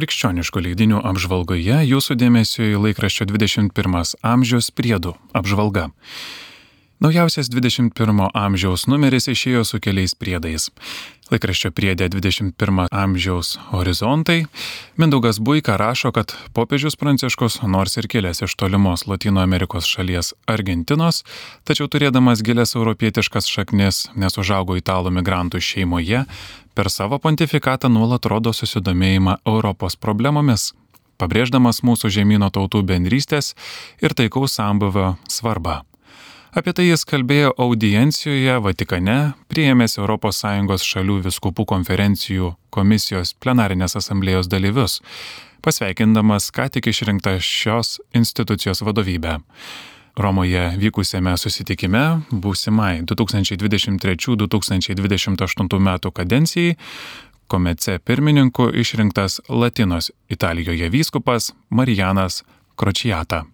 Krikščioniškų leidinių apžvalgoje jūsų dėmesio į laikraščio 21 amžiaus priedų apžvalga. Naujausias 21 amžiaus numeris išėjo su keliais priedais. Laikraščio priedė 21 amžiaus horizontai. Mindaugas Buika rašo, kad popiežius Pranciškus, nors ir kilęs iš tolimos Latino Amerikos šalies Argentinos, tačiau turėdamas gilės europietiškas šaknis, nes užaugo italų migrantų šeimoje, per savo pontifikatą nuolat rodo susidomėjimą Europos problemomis, pabrėždamas mūsų žemynų tautų bendrystės ir taikaus sambuvio svarbą. Apie tai jis kalbėjo audiencijoje Vatikane, priėmęs ES šalių viskupų konferencijų komisijos plenarinės asamblėjos dalyvius, pasveikindamas ką tik išrinktą šios institucijos vadovybę. Romoje vykusiame susitikime būsimai 2023-2028 metų kadencijai komece pirmininku išrinktas Latinos Italijoje vyskupas Marijanas Kročiata.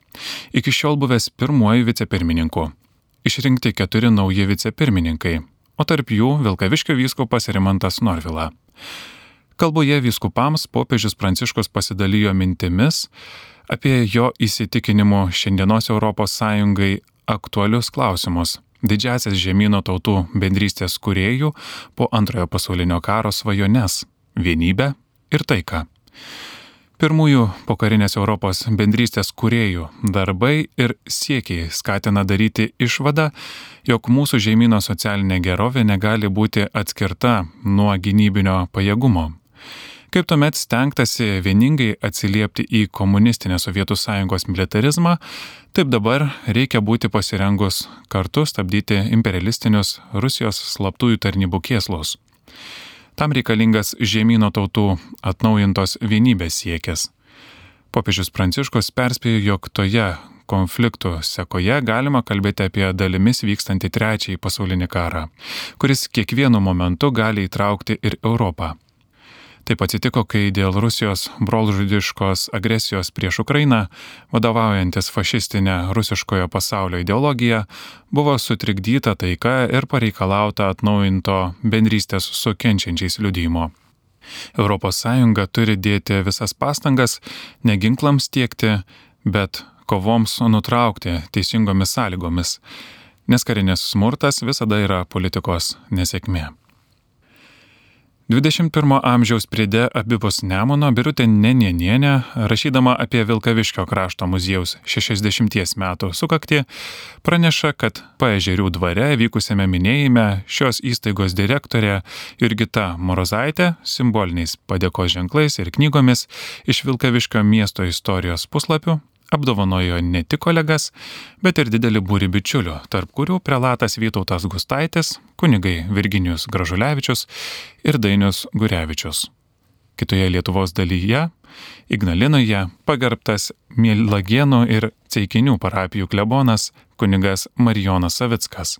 Iki šiol buvęs pirmuoju vicepirmininku išrinkti keturi nauji vicepirmininkai, o tarp jų Vilkaviškio vyskupas Rimantas Norvila. Kalboje vyskupams popiežius Pranciškus pasidalijo mintimis apie jo įsitikinimu šiandienos ES aktualius klausimus - didžiasias žemynų tautų bendrystės kuriejų po antrojo pasaulinio karo svajones - vienybę ir taiką. Pirmųjų pokarinės Europos bendrystės kuriejų darbai ir siekiai skatina daryti išvadą, jog mūsų žemynų socialinė gerovė negali būti atskirta nuo gynybinio pajėgumo. Kaip tuomet stengtasi vieningai atsiliepti į komunistinę Sovietų sąjungos militarizmą, taip dabar reikia būti pasirengus kartu stabdyti imperialistinius Rusijos slaptųjų tarnybų kieslus. Tam reikalingas žemynų tautų atnaujintos vienybės siekis. Popiežius Pranciškus perspėjo, jog toje konfliktų sekoje galima kalbėti apie dalimis vykstantį trečiąjį pasaulinį karą, kuris kiekvienu momentu gali įtraukti ir Europą. Taip atsitiko, kai dėl Rusijos brolžudiškos agresijos prieš Ukrainą, vadovaujantis fašistinė rusiškojo pasaulio ideologija, buvo sutrikdyta taika ir pareikalauta atnaujinto bendrystės su kenčiančiais liudymo. ES turi dėti visas pastangas ne ginklams tiekti, bet kovoms nutraukti teisingomis sąlygomis, nes karinės smurtas visada yra politikos nesėkmė. 21 amžiaus priede abipus Nemono Birutė Nenienienė, rašydama apie Vilkaviškio krašto muziejaus 60 metų sukakti, praneša, kad Paežerių dvare vykusiame minėjime šios įstaigos direktorė Jurgita Morozaitė simboliniais padėkos ženklais ir knygomis iš Vilkaviškio miesto istorijos puslapių apdovanojo ne tik kolegas, bet ir didelį būrį bičiulių, tarp kurių prelatas Vytautas Gustaitis, kunigai Virginijus Gražulevičius ir Dainius Gurevičius. Kitoje Lietuvos dalyje, Ignalinoje, pagerbtas Mielagienų ir Ceikinių parapijų klebonas kunigas Marijonas Savickas.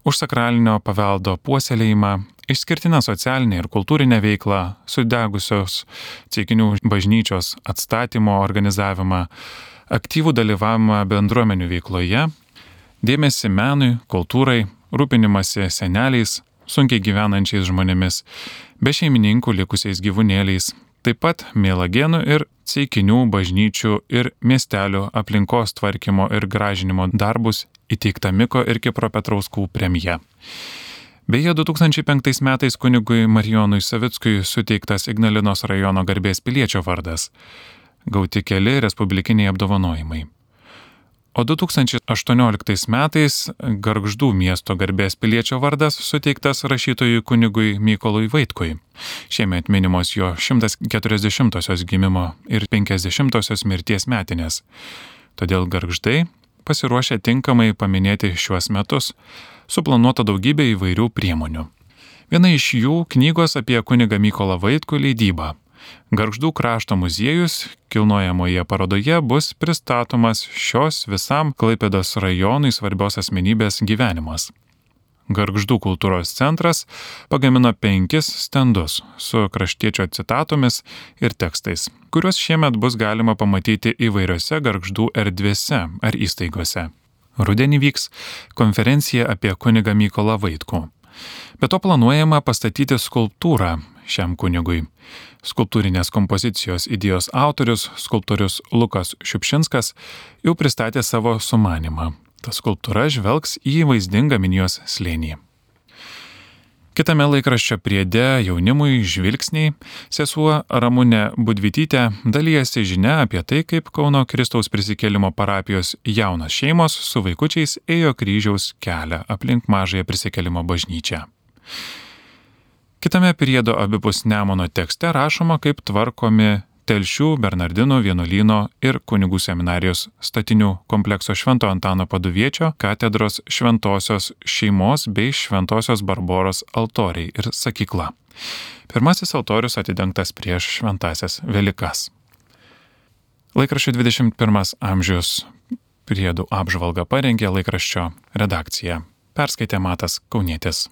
Už sakralinio paveldo puoselėjimą išskirtinę socialinę ir kultūrinę veiklą, sudegusios Ceikinių bažnyčios atstatymo organizavimą, aktyvų dalyvavimą bendruomenių veikloje, dėmesį menui, kultūrai, rūpinimasi seneliais, sunkiai gyvenančiais žmonėmis, be šeimininkų likusiais gyvūnėliais, taip pat Mėlagenų ir Ceikinių bažnyčių ir miestelių aplinkos tvarkymo ir gražinimo darbus įteikta Miko ir Kipro Petrauskų premija. Beje, 2005 metais kunigui Marijonui Savickui suteiktas Ignalinos rajono garbės piliečio vardas. Gauti keli respublikiniai apdovanojimai. O 2018 metais Gargždų miesto garbės piliečio vardas suteiktas rašytojui kunigui Mykolui Vaitkui. Šiemet minimos jo 140-osios gimimo ir 50-osios mirties metinės. Todėl Gargždai pasiruošę tinkamai paminėti šiuos metus, suplanuota daugybė įvairių priemonių. Viena iš jų knygos apie kunigą Mykolą Vaitkų leidybą. Garždų krašto muziejus kilnojamoje parodoje bus pristatomas šios visam Klaipėdos rajonui svarbios asmenybės gyvenimas. Gargždų kultūros centras pagamino penkis stendus su kraštiečio citatomis ir tekstais, kuriuos šiemet bus galima pamatyti įvairiose gargždų erdvėse ar įstaigose. Rudenį vyks konferencija apie kunigą Mykolą Vaitkų. Be to planuojama pastatyti skulptūrą šiam kunigui. Skulptūrinės kompozicijos idėjos autorius, skulptorius Lukas Šiupšinskas, jau pristatė savo sumanimą. Ta skulptūra žvelgs į vaizdingą minijos slėnį. Kitame laikraščio priede jaunimui žvilgsniai sesuo Ramūnė Budvitytė dalyjasi žinia apie tai, kaip Kauno Kristaus prisikėlimo parapijos jaunos šeimos su vaikučiais ėjo kryžiaus kelią aplink mažąją prisikėlimo bažnyčią. Kitame priedo abipus Nemono tekste rašoma, kaip tvarkomi Telšių Bernardino vienuolyno ir kunigų seminarijos statinių komplekso Švento Antano paduviečio katedros Šventosios šeimos bei Šventosios Barboros altoriai ir sakykla. Pirmasis altorius atidengtas prieš šventasias Velikas. Laikraščio 21 amžiaus priedų apžvalgą parengė laikraščio redakcija. Perskaitė Matas Kaunietis.